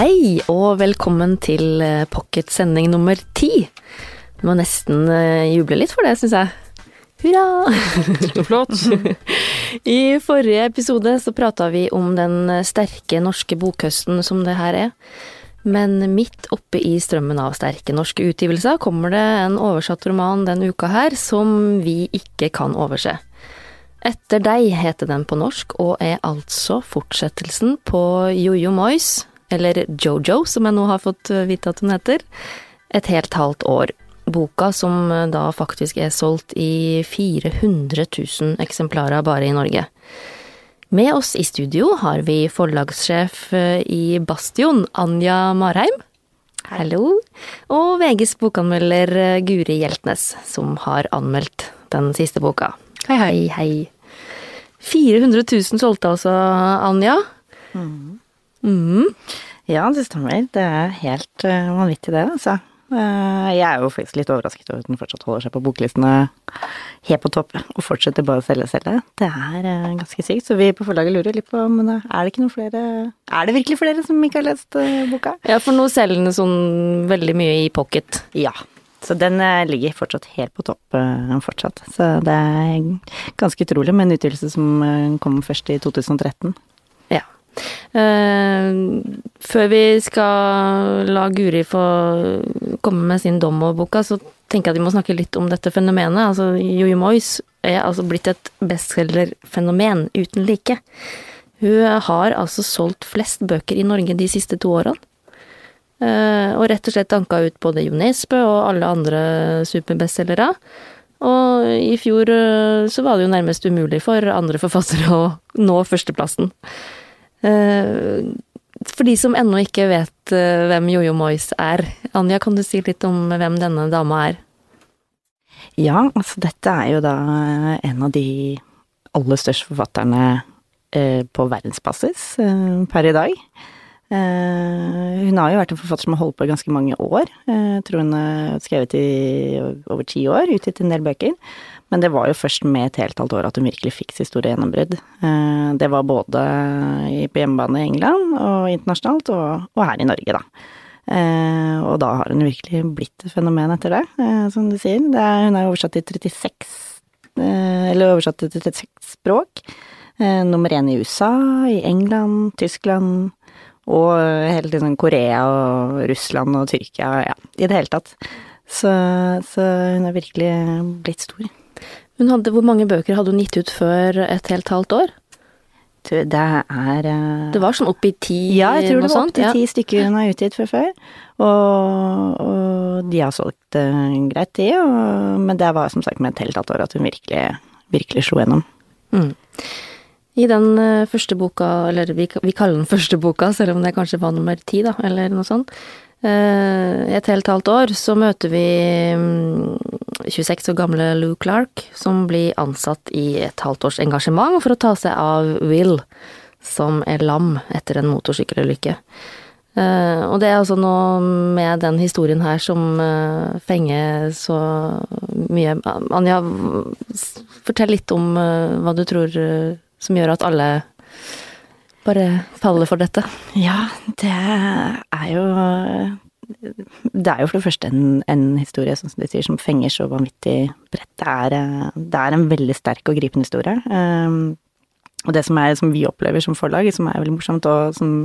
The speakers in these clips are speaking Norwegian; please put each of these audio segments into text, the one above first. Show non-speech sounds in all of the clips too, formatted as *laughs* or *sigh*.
Hei og velkommen til eh, pocket sending nummer ti. Du må nesten eh, juble litt for det, syns jeg. Hurra! Så flott. *laughs* I forrige episode så prata vi om den sterke norske bokhøsten som det her er. Men midt oppe i strømmen av sterke norske utgivelser kommer det en oversatt roman denne uka her som vi ikke kan overse. Etter deg heter den på norsk, og er altså fortsettelsen på Jojo Moyes, eller Jojo som jeg nå har fått vite at hun heter, et helt halvt år. Boka som da faktisk er solgt i 400 000 eksemplarer bare i Norge. Med oss i studio har vi forlagssjef i Bastion, Anja Marheim. Hallo. Og VGs bokanmelder Guri Hjeltnes, som har anmeldt den siste boka. Hei, hei. Hei, hei. 400 000 solgte altså, Anja. Mm. Ja, det stemmer. Det er helt uh, vanvittig det, altså. Uh, jeg er jo faktisk litt overrasket over at den fortsatt holder seg på boklistene helt på topp, og fortsetter bare å selge selge. Det er uh, ganske sykt, så vi på forlaget lurer litt på men er det ikke noen flere Er det virkelig flere som ikke har lest boka? Ja, for nå selger den sånn veldig mye i pocket. Ja. Så den ligger fortsatt helt på topp fortsatt. Så det er ganske utrolig med en utvidelse som kom først i 2013. Uh, før vi skal la Guri få komme med sin dom over boka, så tenker jeg at vi må snakke litt om dette fenomenet. Altså, Jojo Moyes er altså blitt et bestselgerfenomen uten like. Hun har altså solgt flest bøker i Norge de siste to årene. Uh, og rett og slett anka ut både Jo Nesbø og alle andre superbestselgere. Og i fjor uh, så var det jo nærmest umulig for andre forfattere å nå førsteplassen. Uh, for de som ennå ikke vet uh, hvem Jojo Moyes er, Anja, kan du si litt om hvem denne dama er? Ja, altså dette er jo da en av de aller største forfatterne på verdensbasis per i dag. hun har jo vært en forfatter som har holdt på i ganske mange år. Jeg tror hun har skrevet i over ti år, utgitt en del bøker. Men det var jo først med et helt halvt år at hun virkelig fikk sitt store gjennombrudd. Det var både på hjemmebane i England og internasjonalt, og, her i Norge, da. Og da har hun virkelig blitt et fenomen etter det, som du sier. Er, hun er oversatt til 36 Eller oversatt til 36 språk. Nummer én i USA, i England, Tyskland og hele tiden Korea og Russland og Tyrkia, ja, i det hele tatt. Så, så hun er virkelig blitt stor. Hadde, hvor mange bøker hadde hun gitt ut før et helt halvt år? Det er uh, Det var sånn opp i ti? Ja, jeg tror det var opp i ja. stykker hun har utgitt før før. Og, og de har solgt uh, greit, de, og, men det var som sagt med et helt halvt år at hun virkelig, virkelig slo gjennom. Mm. I den uh, første boka, eller vi, vi, kaller den første boka, selv om det kanskje var nummer ti, da, eller noe sånt. Et helt halvt år så møter vi 26 år gamle Lou Clark, som blir ansatt i et halvt års engasjement for å ta seg av Will, som er lam etter en motorsykkelulykke. Og det er altså noe med den historien her som fenger så mye. Anja, fortell litt om hva du tror som gjør at alle bare faller for dette? Ja, det er jo Det er jo for det første en, en historie som de sier, som fenger så vanvittig bredt. Det er, det er en veldig sterk og gripende historie. Um, og det som, er, som vi opplever som forlag, som er veldig morsomt, og som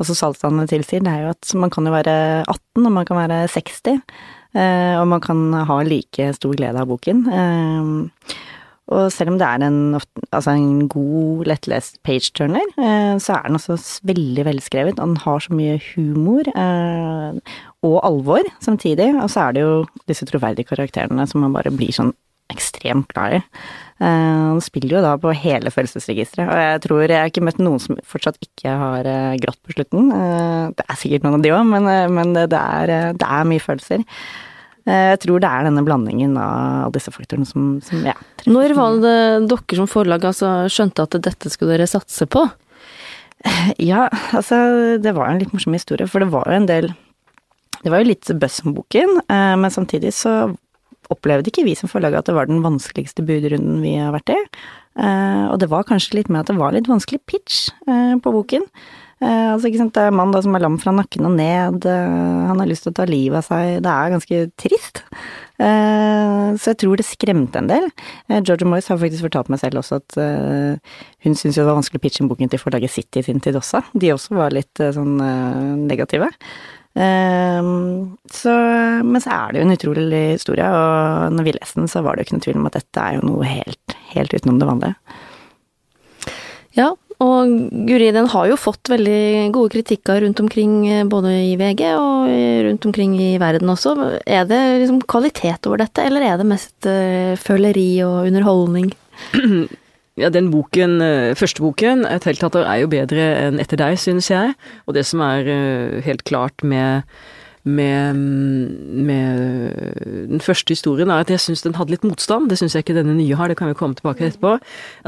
også salgstallene tilsier, det er jo at man kan jo være 18, og man kan være 60. Uh, og man kan ha like stor glede av boken. Uh, og selv om det er en, altså en god, lettlest page-turner, eh, så er den også veldig velskrevet. Og den har så mye humor eh, og alvor samtidig. Og så er det jo disse troverdige karakterene som man bare blir sånn ekstremt glad i. Han spiller jo da på hele følelsesregisteret, og jeg tror jeg har ikke møtt noen som fortsatt ikke har grått på slutten. Det er sikkert noen av de òg, men, det er mye følelser. Jeg tror det er denne blandingen av disse faktorene som, som ja. Når var det dere som forlag altså, skjønte at dette skulle dere satse på? *laughs* Ja, altså det var en litt morsom historie, for det var jo en del Det var jo litt buzz om boken, men samtidig så opplevde ikke vi som forlag at det var den vanskeligste budrunden vi har vært i. Og det var kanskje litt med at det var litt vanskelig pitch på boken. Eh, altså, ikke sant, det er en mann da som er lam fra nakken og ned, eh, han har lyst til å ta livet av seg, det er ganske trist. Eh, så jeg tror det skremte en del. Eh, Georgia Moyes har faktisk fortalt meg selv også at eh, hun syntes det var vanskelig å pitche inn boken til forlaget City i sin tid også. De også var litt eh, sånn negative. Så, men så er det jo en utrolig historie, og når vi leste den, så var det jo ikke noe tvil om at dette er jo noe helt, helt utenom det vanlige. Ja, og Guri, den har jo fått veldig gode kritikker rundt omkring, eh, både i VG og rundt omkring i verden også. Er det liksom kvalitet over dette, eller er det mest uh, føleri og underholdning? Ja, den boken, eh, første boken, 'Et heltater', er jo bedre enn 'Etter deg', synes jeg. Og det som er helt klart med med, med, den første historien, er at jeg syns den hadde litt motstand. Det syns jeg ikke denne nye har, det kan vi komme tilbake til etterpå.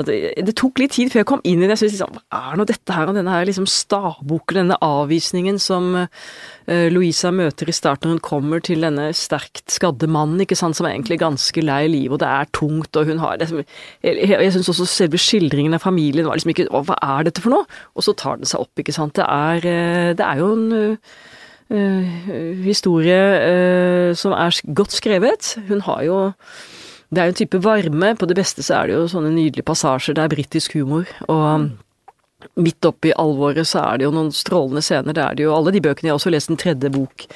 Det, det, tok litt tid før jeg kom inn i det. Jeg syns liksom, hva er nå dette her, og denne her liksom stavboken, denne avvisningen som uh, Louisa møter i starten når hun kommer til denne sterkt skadde mannen, ikke sant, som er egentlig ganske lei livet, og det er tungt, og hun har liksom Jeg, jeg syns også selve skildringen av familien var liksom ikke hva er dette for noe? Og så tar den seg opp, ikke sant. Det er, eh, det er jo en uh, historie uh, som er godt skrevet. Hun har jo Det er jo en type varme. På det beste så er det jo sånne nydelige passasjer. Det er britisk humor. Og midt oppi alvoret så er det jo noen strålende scener. Det er det jo alle de bøkene. Jeg har også lest den tredje bok.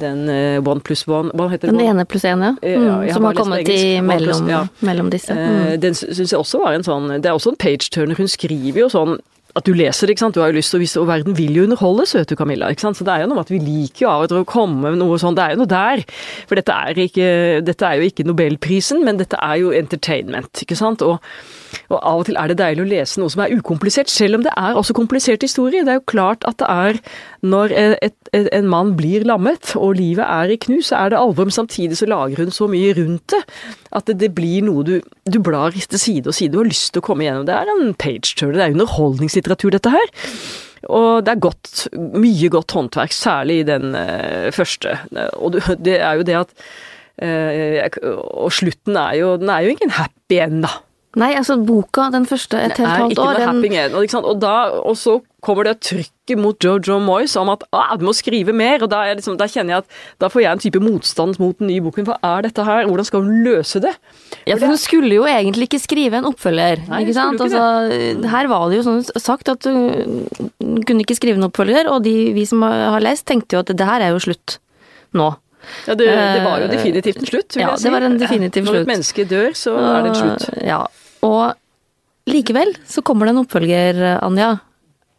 Den uh, One pluss one Hva heter den? Den ene pluss én, ja. Mm, ja som har kommet i mellom, ja. mellom disse. Mm. den syns jeg også var en sånn Det er også en page-turner. Hun skriver jo sånn at du leser det, ikke sant. Du har jo lyst til å vise Og verden vil jo underholde, søte Camilla. ikke sant. Så det er jo noe med at vi liker jo av og til å komme med noe sånt. Det er jo noe der. For dette er, ikke, dette er jo ikke Nobelprisen, men dette er jo entertainment, ikke sant. Og og av og til er det deilig å lese noe som er ukomplisert, selv om det er også komplisert historie. Det er jo klart at det er når et, et, en mann blir lammet og livet er i knus, så er det alvor, men samtidig så lager hun så mye rundt det at det, det blir noe du, du blar til side og side. Du har lyst til å komme gjennom. Det er en page-turner, det er underholdningslitteratur dette her. Og det er godt, mye godt håndverk, særlig i den uh, første. Og det er jo det at uh, Og slutten er jo Den er jo ingen happy end, da. Nei, altså boka, den første, et helt halvt år Det er ikke noe happy. Og, og, da, og så kommer det trykket mot Jojo Moyes om at ah, du må skrive mer. Og da, liksom, da, kjenner jeg at da får jeg en type motstand mot den nye boken. Hva er dette her? Hvordan skal hun løse det? Ja, for hun skulle jo egentlig ikke skrive en oppfølger, Nei, ikke sant? Ikke altså, her var det jo sånn sagt at hun kunne ikke skrive en oppfølger, og de, vi som har lest, tenkte jo at det her er jo slutt nå. Ja, det, det, var jo eh, definitivt en slutt, vil ja, jeg si. Ja, det var en definitiv slutt. Når et menneske dør, så er det en slutt. Ja, og likevel så kommer det en oppfølger, Anja.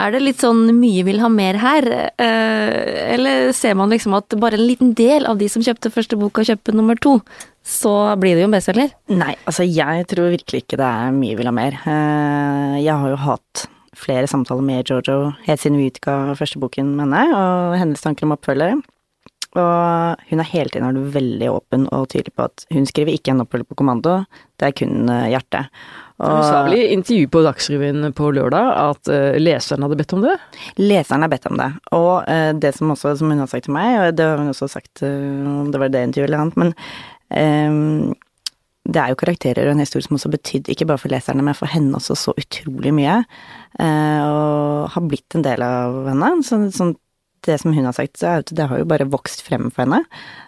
Er det litt sånn mye vil ha mer her, eh, eller ser man liksom at bare en liten del av de som kjøpte første boka, kjøper nummer to? Så blir det jo en bestselger? Nei, altså jeg tror virkelig ikke det er mye vil ha mer. Eh, jeg har jo hatt flere samtaler med Jojo helt siden vi utga første boken med henne, og hennes tanker om oppfølgere. Og hun er hele tiden vært veldig åpen og tydelig på at hun skriver ikke en opphold på kommando, det er kun eh, hjertet. Og, hun sa vel i intervju på Dagsrevyen på lørdag at uh, leseren hadde bedt om det? Leseren har bedt om det. Og uh, det som også, som hun har sagt til meg, og det har hun også sagt om uh, det var det intervjuet eller annet, men det er jo karakterer og en historie som også betydde, ikke bare for leserne, men for henne også så utrolig mye. og har blitt en del av henne. Så, sånn det som hun har sagt, så det har jo bare vokst frem for henne.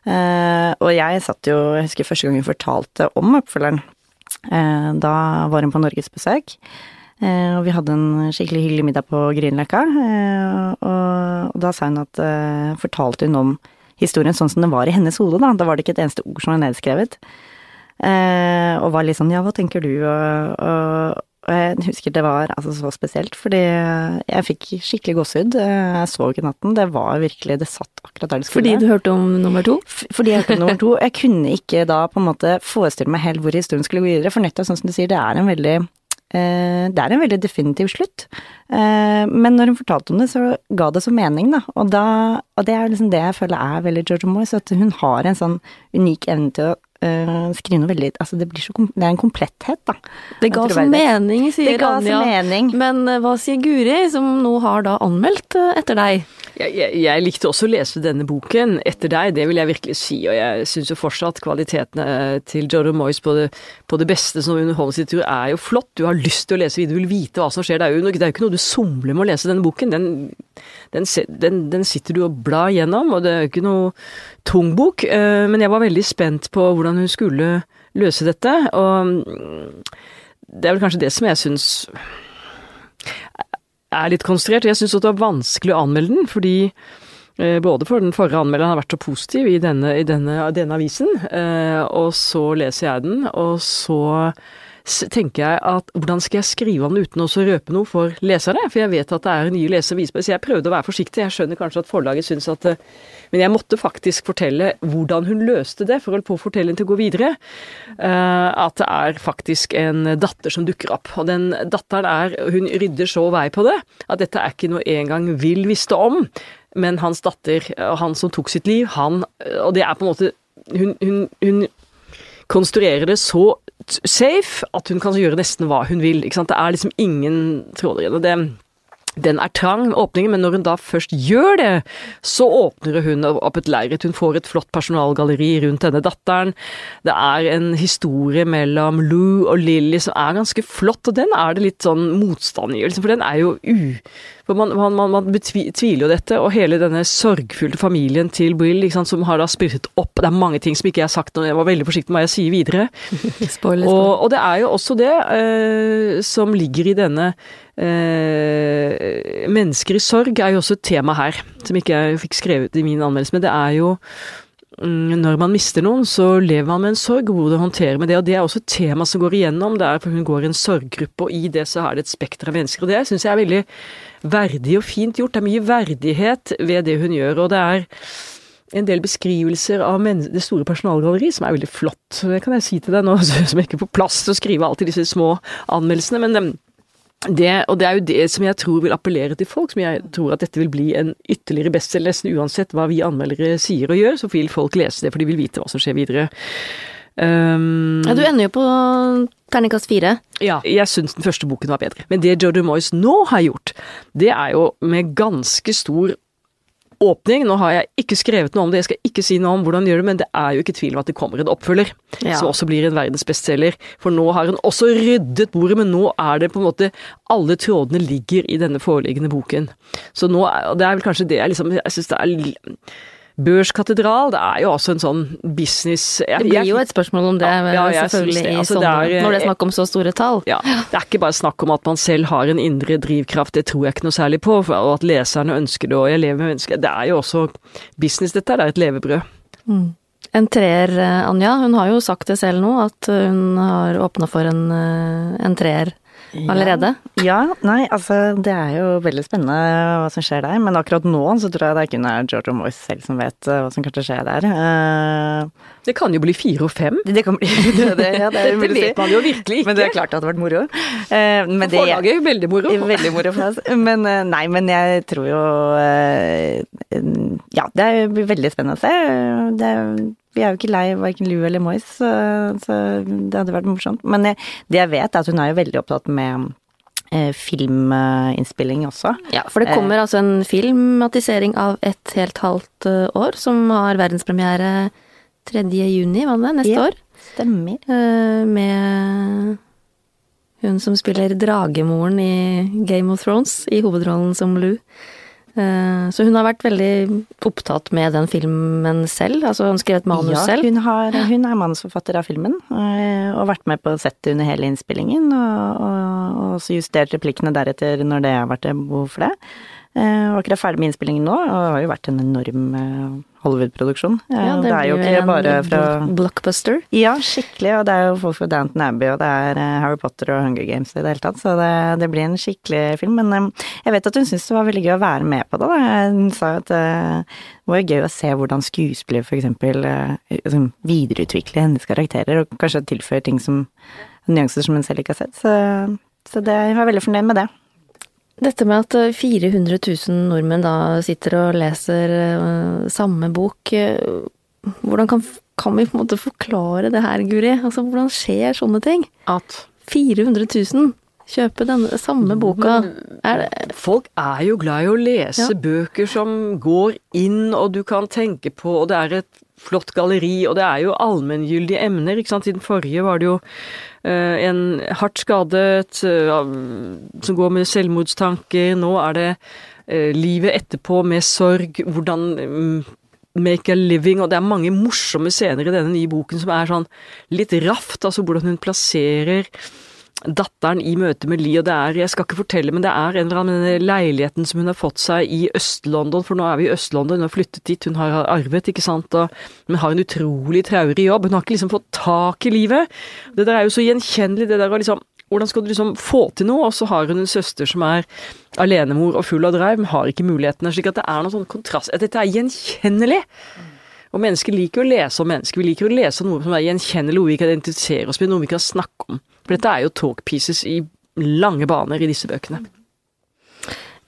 Eh, og jeg satt jo, jeg husker første gang hun fortalte om oppfølgeren. Eh, da var hun på norgesbesøk. Eh, og vi hadde en skikkelig hyggelig middag på Grünerløkka. Og, da sa hun at Fortalte hun om historien sånn som den var i hennes hode, da. Da var det ikke et eneste ord som var nedskrevet. og var litt sånn ja, hva tenker du, og, og og jeg husker det var altså så spesielt, fordi jeg fikk skikkelig gåsehud. Jeg så ikke natten. Det var virkelig Det satt akkurat der det skulle. Fordi du hørte om nummer to? Fordi jeg hørte om nummer to. Jeg kunne ikke da på en måte forestille meg helt hvor historien skulle gå videre, for nettopp sånn som du sier, det er en veldig eh, det er en veldig definitiv slutt. Eh, men når hun fortalte om det, så ga det så mening, da. Og, da, og det er liksom det jeg føler er veldig Georgia Moyes, at hun har en sånn unik evne til å uh, skrive noe veldig Altså, det blir så kom, Det er en kompletthet, da. Det ga så mening, sier Anja. mening. Men uh, hva sier Guri, som nå har da anmeldt uh, etter deg? Jeg, jeg, jeg, likte også å lese denne boken etter deg, det vil jeg virkelig si. Og jeg syns jo fortsatt kvalitetene til Jodo Moyes på det, på det beste som underholdningslitteratur er jo flott. Du har lyst til å lese videre, du vil vite hva som skjer. Det er jo, det er jo ikke noe du somler med å lese denne boken. Den, den, den, den sitter du og blar gjennom, og det er ikke noe tung bok. Men jeg var veldig spent på hvordan hun skulle løse dette, og det er vel kanskje det som jeg syns er litt konstruert. Jeg syns det var vanskelig å anmelde den, fordi eh, både for den forrige anmelderen har vært så positiv i denne, i denne, denne avisen, eh, og så leser jeg den, og så tenker jeg at hvordan skal jeg skrive om det uten å røpe noe for leserne? For jeg vet at det er nye lesere så jeg prøvde å være forsiktig. Jeg skjønner kanskje at forlaget syns at eh, Men jeg måtte faktisk fortelle hvordan hun løste det, for å få fortellingen til å gå videre. At det er faktisk en datter som dukker opp. Og den datteren er Hun rydder så vei på det at dette er ikke noe en gang Will visste om. Men hans datter, han som tok sitt liv, han Og det er på en måte Hun, hun, hun konstruerer det så safe at hun kan gjøre nesten hva hun vil. Det er liksom ingen tråder og det den er trang, åpningen, men når hun da først gjør det, så åpner hun opp et lerret. Hun får et flott personalgalleri rundt denne datteren. Det er en historie mellom Lou og Lily som er ganske flott, og den er det litt sånn motstand i, liksom, for den er jo u... For man, man, man, man tviler jo dette, og hele denne sorgfulle familien til Will, sant, som har da spirret opp Det er mange ting som ikke jeg har sagt, og jeg var veldig forsiktig med hva jeg sier videre. *laughs* spoiler, spoiler. Og, og, det er jo også det eh, som ligger i denne eh, Mennesker i sorg er jo også et tema her, som ikke jeg fikk skrevet i min anmeldelse, men det er jo når man mister noen, så lever man med en sorg, og hvordan håndterer med det. Og det er også et tema som går igjennom. Det er for hun går i en sorggruppe, og i det så er det et spekter av mennesker. Og det syns jeg er veldig verdig og fint gjort. Det er mye verdighet ved det hun gjør. Og det er en del beskrivelser av det store personalgalleriet som er veldig flott. Det kan jeg si til deg nå *laughs* som jeg ikke får plass til å skrive alltid disse små anmeldelsene. men det, og det er jo det som jeg tror vil appellere til folk, som jeg tror at dette vil bli en ytterligere bestselger, nesten uansett hva vi anmeldere sier og gjør, så vil folk lese det, for de vil vite hva som skjer videre. Um, ja, du ender jo på terningkast fire. Ja, jeg syns den første boken var bedre. Men det Jojo Moyes nå har gjort, det er jo med ganske stor åpning. Nå har jeg ikke skrevet noe om det, jeg skal ikke si noe om hvordan de gjør det, men det er jo ikke tvil om at det kommer en oppfølger, ja. som også blir en verdensbestselger. For nå har hun også ryddet bordet, men nå er det på en måte Alle trådene ligger i denne foreliggende boken. Så nå er det er vel kanskje det jeg liksom Jeg syns det er Børskatedral, det er jo også en sånn business jeg, Det blir jo et spørsmål om det, ja, ja, selvfølgelig, det. Altså, sånne, det er, når det er snakk om så store tall. Ja, det er ikke bare snakk om at man selv har en indre drivkraft, det tror jeg ikke noe særlig på, og at leserne ønsker det, og jeg lever med mennesker. Det er jo også business, dette, det er et levebrød. Mm. En treer, eh, Anja, hun har jo sagt det selv nå, at hun har åpna for en, eh, en treer allerede? Ja. ja. nei, altså det er jo veldig spennende hva som skjer der. Men akkurat nå så tror jeg det er kun er George Moyes selv som vet uh, hva som å skje der. Uh, det kan jo bli fire og fem. Det, kan bli, *laughs* det, det, ja, det, det vet man jo virkelig ikke. Men det er klart det hadde vært moro. Uh, men det, Forlaget er veldig moro. *laughs* Veldig moro for oss. Men nei, men jeg tror jo Ja, det blir veldig spennende å se. Det vi er jo ikke lei verken Lou eller Moyes, så, så, det hadde vært morsomt. Men det jeg vet, er at hun er jo veldig opptatt med eh, filminnspilling også. Ja, for det kommer eh. altså en filmatisering av et helt halvt eh, år, som har verdenspremiere 3. juni, var det neste ja, år? Stemmer. Eh, med hun som spiller dragemoren i Game of Thrones, i hovedrollen som Lou. Eh, så hun har vært veldig opptatt med den filmen selv? Altså hun skrevet manus ja, selv? Hun, har, hun er manusforfatter av filmen, eh, og vært med på settet under hele innspillingen. Og, og, og så justert replikkene deretter når det har vært behov for det. Eh, var akkurat ferdig med innspillingen nå, og det har jo vært en enorm Hollywood-produksjon. Ja, det, det er jo ikke bare fra Blockbuster. Ja, skikkelig. Og det er jo folk fra Downton Abbey, og det er eh, Harry Potter og Hunger Games i det hele tatt. Så det, det blir en skikkelig film. Men eh, jeg vet at hun syntes det var veldig gøy å være med på det. Da. Hun sa at eh, det var gøy å se hvordan skuespillere eksempel liksom videreutvikler hennes karakterer, og kanskje tilføyer ting som nyanser som hun selv ikke har sett. Så, så det, jeg var veldig fornøyd med det. Dette med at 400 eh, 000 nordmenn da sitter og leser uh, samme bok, uh, hvordan kan kan vi på en måte forklare det her, Guri? Altså, hvordan skjer sånne ting? At 400 000 kjøper denne samme boka. Er det Folk er jo glad i å lese Ja. bøker som går inn, og du kan tenke på, og det er et flott galleri, og det er jo allmenngyldige emner, ikke sant. I den forrige var det jo eh, en hardt skadet eh, som går med selvmordstanker. Nå er det eh, livet etterpå med sorg, hvordan mm, Make a living, og det er mange morsomme scener i denne nye boken som er sånn litt raft, altså hvordan hun plasserer datteren i møte med Lee, og det er, jeg skal ikke fortelle, men det er en eller annen denne leiligheten som hun har fått seg i Øst-London, for nå er vi i Øst-London, hun har flyttet dit, hun har arvet, ikke sant, og hun har en utrolig traurig jobb, hun har ikke liksom fått tak i livet. Det der er jo så gjenkjennelig, det der å liksom hvordan skal du liksom få til noe, og så har hun en søster som er alenemor og full av drive, men har ikke mulighetene, slik at det er noen sånn kontrast, at dette er gjenkjennelig. Og mennesker liker å lese om mennesker, vi liker å lese om noe som er gjenkjennelig, noe vi kan identifisere oss med, noe vi kan snakke om. For dette er jo talk pieces i lange baner i disse bøkene.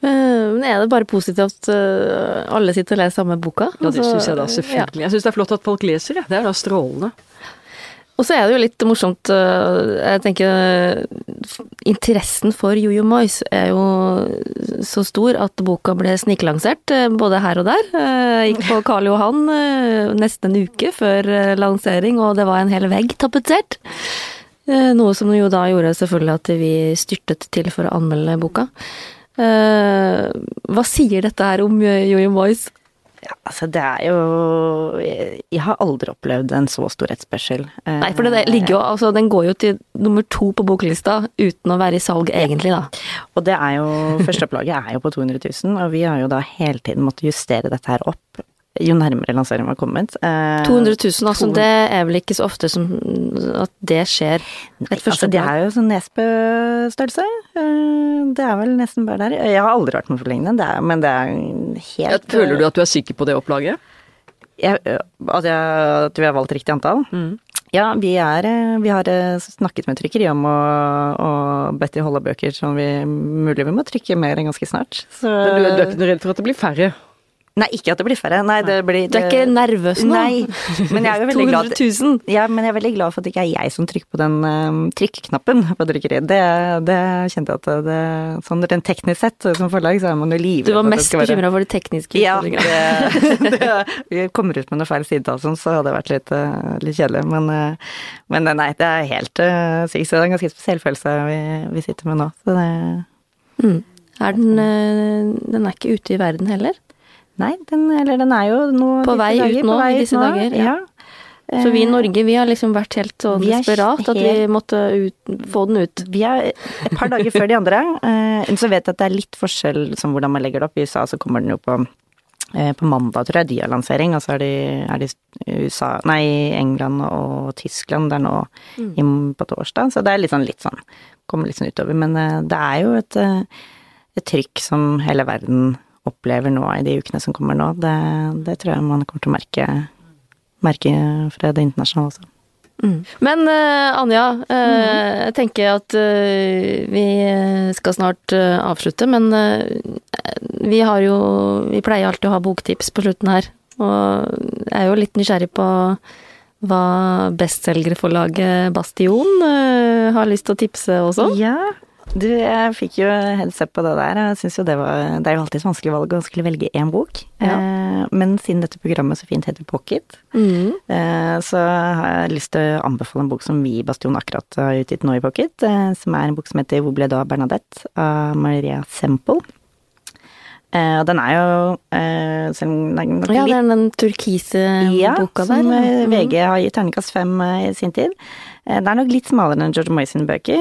Eh, Men er det bare positivt at eh, alle sitter og leser samme boka? Ja, det Altså, syns jeg da selvfølgelig. Jeg syns det er flott at folk leser, det. Det er da strålende. Og så er det jo litt morsomt, øh, jeg tenker Interessen for Jojo Moyes er jo så stor at boka ble sniklansert både her og der. Jeg gikk på Karl Johan nesten en uke før lansering, og det var en hel vegg tapetsert. Eh, Noe som jo da gjorde selvfølgelig at vi styrtet til for å anmelde boka. Eh, Hva sier dette her om øh, Jojo Boys? Ja, altså det er jo Jeg, har aldri opplevd en så stor etterspørsel. Eh, Nei, for det ligger jo, altså, den går jo til nummer to på boklista uten å være i salg egentlig, da. Og det er jo Førsteopplaget er jo på 200 000, og vi har jo da hele tiden måttet justere dette her opp jo nærmere lanseringen var kommet. Eh, 200 000, altså 200 det er vel ikke så ofte som at det skjer. Nei, altså det er jo sånn Nesbø-størrelse. Eh, Det er vel nesten bare der. Jeg har aldri vært med på lignende, det er, men det er helt Jeg føler du at du er sikker på det opplaget? jeg, at, jeg, at vi har valgt riktig antall? Mm. Ja, vi, er, eh, vi har eh, snakket med trykkeri om å, å bedt de holde bøker som vi mulig vi må trykke mer enn ganske snart. Så, Men du, er- du er ikke redd for at det blir færre? Nei, ikke at det blir færre. Nei, det blir Du er ikke nervøs nå? Nei, men jeg er jo veldig glad 200 000? *laughs* Ja, men jeg er veldig glad for at det ikke er jeg som trykker på den um, trykknappen på trykkeriet. Det, det kjente jeg at det Sånn rent teknisk sett, som forlag, så er man jo livredd Du var at det mest bekymra for de tekniske Ja, det, *laughs* det, vi kommer ut med noe feil sidetall, sånn, så hadde det vært litt, eh, litt kjedelig. Men, eh, men nei, det er helt uh, sykt. Så det er en ganske spesiell følelse vi, vi sitter med nå. Så det Mm. Er den, den er ikke ute i verden heller? Nei, den, eller den er jo nå På vei dager, ut nå, vei i disse nå, dager, ja. ja. Så vi i Eh, Norge, vi har liksom vært helt så er desperat at vi måtte ut, få den ut. Vi er et par dager før de andre. men Så vet jeg at det er litt forskjell som hvordan man legger det opp. I USA så kommer den jo på, eh, på mandag, tror jeg, de har lansering. Og så er de, er de USA, nei, England og Tyskland der nå mm. på torsdag. Så det er litt sånn, litt sånn Kommer litt sånn utover. Men eh, det er jo et, eh, et trykk som hele verden opplever nå i de ukene som kommer nå. Det, det tror jeg man kommer til å merke, merke fra det internasjonale også. Men uh, Anja, øh, jeg tenker at uh, vi skal snart avslutte, men vi har jo Vi pleier alltid å ha boktips på slutten her. Og jeg er jo litt nysgjerrig på hva bestselgerforlaget Bastion har lyst til å tipse også. Ja, du, jeg fikk jo helt sett på det der. Jeg synes jo det var Det er jo alltid et vanskelig valg å skulle velge én bok. Ja. Eh, men siden dette programmet så fint heter Pocket, Mm. eh, så har jeg lyst til å anbefale en bok som vi i Bastion akkurat har utgitt nå i Pocket, eh, som er en bok som heter Hvor ble det av Bernadette? av Maria Semple. Eh, og den er jo eh, selv om den er Ja, det er den turkise ja, boka der. som eh, Mm. VG har gitt terningkast fem i sin tid. Den Det er nok litt smalere enn George Moyes sine bøker.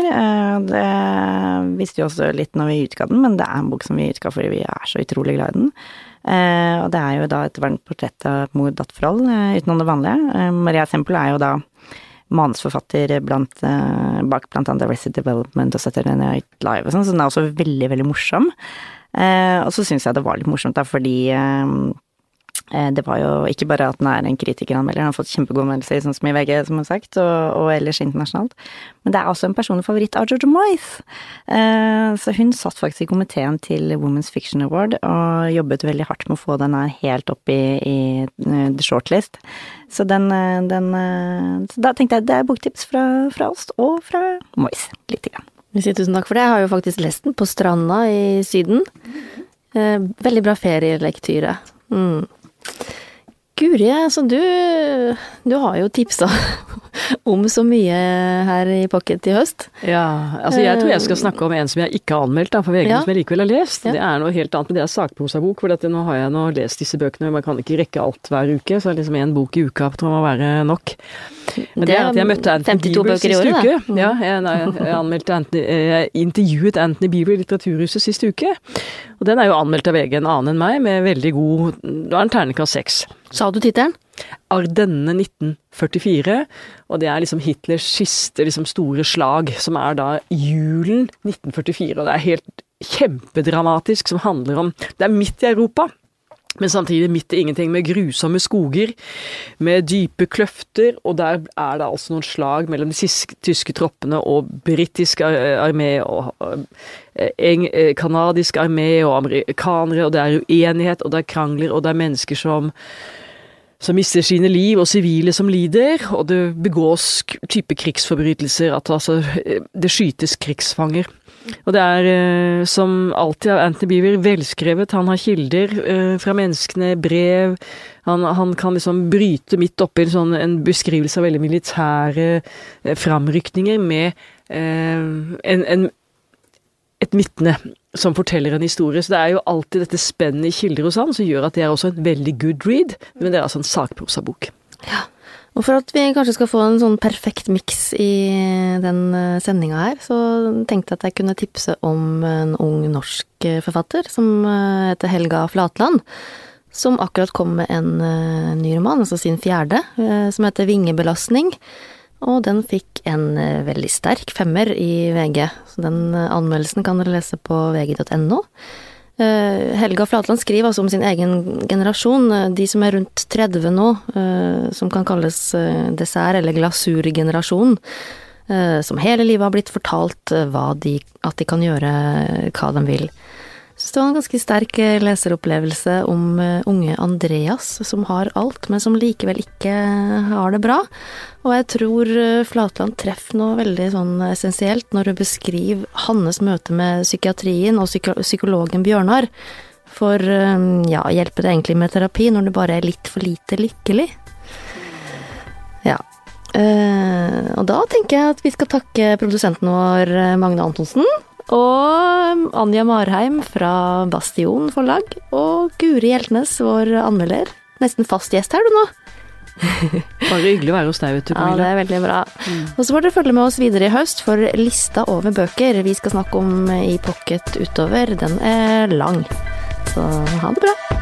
Det visste jo også litt når vi utga den, men det er en bok som vi utga fordi vi er så utrolig glad i den. Og det er jo da et varmt portrett av et mor-datter-forhold eh, utenom det vanlige. Maria Sempel er jo da manusforfatter blant, bak blant annet Arrested Development og Saturday Night Live og sånn, så den er også veldig, veldig morsom. Eh, og så syns jeg det var litt morsomt da, fordi eh, Eh, det var jo ikke bare at den er en kritikeranmelder, han har fått kjempegode anmeldelser, sånn som i VG, som har sagt, og, og, ellers internasjonalt. Men det er også en personlig favoritt av Georgia Moyes. Eh, så hun satt faktisk i komiteen til Women's Fiction Award og jobbet veldig hardt med å få den her helt opp i, i the shortlist. Så den, den så da tenkte jeg det er boktips fra, fra oss og fra Moyes, lite grann. Tusen takk for det. Jeg har jo faktisk lest den på stranda i Syden. Veldig bra ferielektyre. Mm. Guri, altså du, du har jo tipsa *laughs* om så mye her i Pocket i høst. Ja, altså jeg tror jeg skal snakke om en som jeg ikke har anmeldt da, for VG, ja. som jeg likevel har lest. Ja. Det er noe helt annet, men det er sakprosabok. For dette, nå har jeg nå lest disse bøkene, man kan ikke rekke alt hver uke. Så liksom én bok i uka tror jeg må være nok. Men det, det er at jeg møtte Anthony Bieber sist uke. Mm. Ja, jeg, nei, jeg, anmeldte Anthony, jeg intervjuet Anthony Bieber i Litteraturhuset sist uke. Og den er jo anmeldt av VG en annen enn meg, med veldig god Du har en terningkast seks. Sa du tittelen? Ardenne 1944. Og det er liksom Hitlers siste liksom, store slag, som er da julen 1944. Og det er helt kjempedramatisk, som handler om Det er midt i Europa. Men samtidig midt i ingenting, med grusomme skoger, med dype kløfter, og der er det altså noen slag mellom de tyske troppene og britisk armé og kanadisk eh, armé og amerikanere, og det er uenighet, og det er krangler, og det er mennesker som som mister sine liv, og sivile som lider, og det begås type krigsforbrytelser, at altså det skytes krigsfanger. Og det er eh, som alltid av Anthony Beaver velskrevet, han har kilder eh, fra menneskene, brev, han, han kan liksom bryte midt oppi sånn en beskrivelse av veldig militære eh, framrykninger med en, en et vitne som forteller en historie. Så det er jo alltid dette spennet i kilder hos han som gjør at det er også en veldig good read, men det er altså en sakprosabok. Ja. Og for at vi kanskje skal få en sånn perfekt miks i den eh, sendinga her, så tenkte jeg at jeg kunne tipse om en ung norsk eh, forfatter som eh, heter Helga Flatland. Som akkurat kom med en ny roman, altså sin fjerde, som heter Vingebelastning og den fikk en eh, veldig sterk femmer i VG. Så den eh, anmeldelsen kan dere lese på vg.no. Eh, Helga Flatland skriver altså om sin egen generasjon, de som er rundt 30 nå, som kan kalles dessert- eller glasurgenerasjon. Som hele livet har blitt fortalt de, at de kan gjøre hva de vil. Det var en ganske sterk eh, leseropplevelse om eh, unge Andreas, som har alt, men som likevel ikke har det bra. Og jeg tror eh, Flatland treffer noe veldig sånn essensielt når hun beskriver hans møte med psykiatrien og psykologen Bjørnar. For ja, hjelper det egentlig med terapi når du bare er litt for lite lykkelig? Ja. og da tenker jeg at vi skal takke produsenten vår Magne Antonsen. Og Anja Marheim fra Bastion forlag. Og Guri Hjeltnes, vår anmelder. Nesten fast gjest her, du nå. *laughs* Bare hyggelig å være hos deg, vet du, Camilla. Ja, det er veldig bra. Mm. Og så får dere følge med oss videre i høst for lista over bøker vi skal snakke om i Pocket utover. Den er lang. Så ha det bra.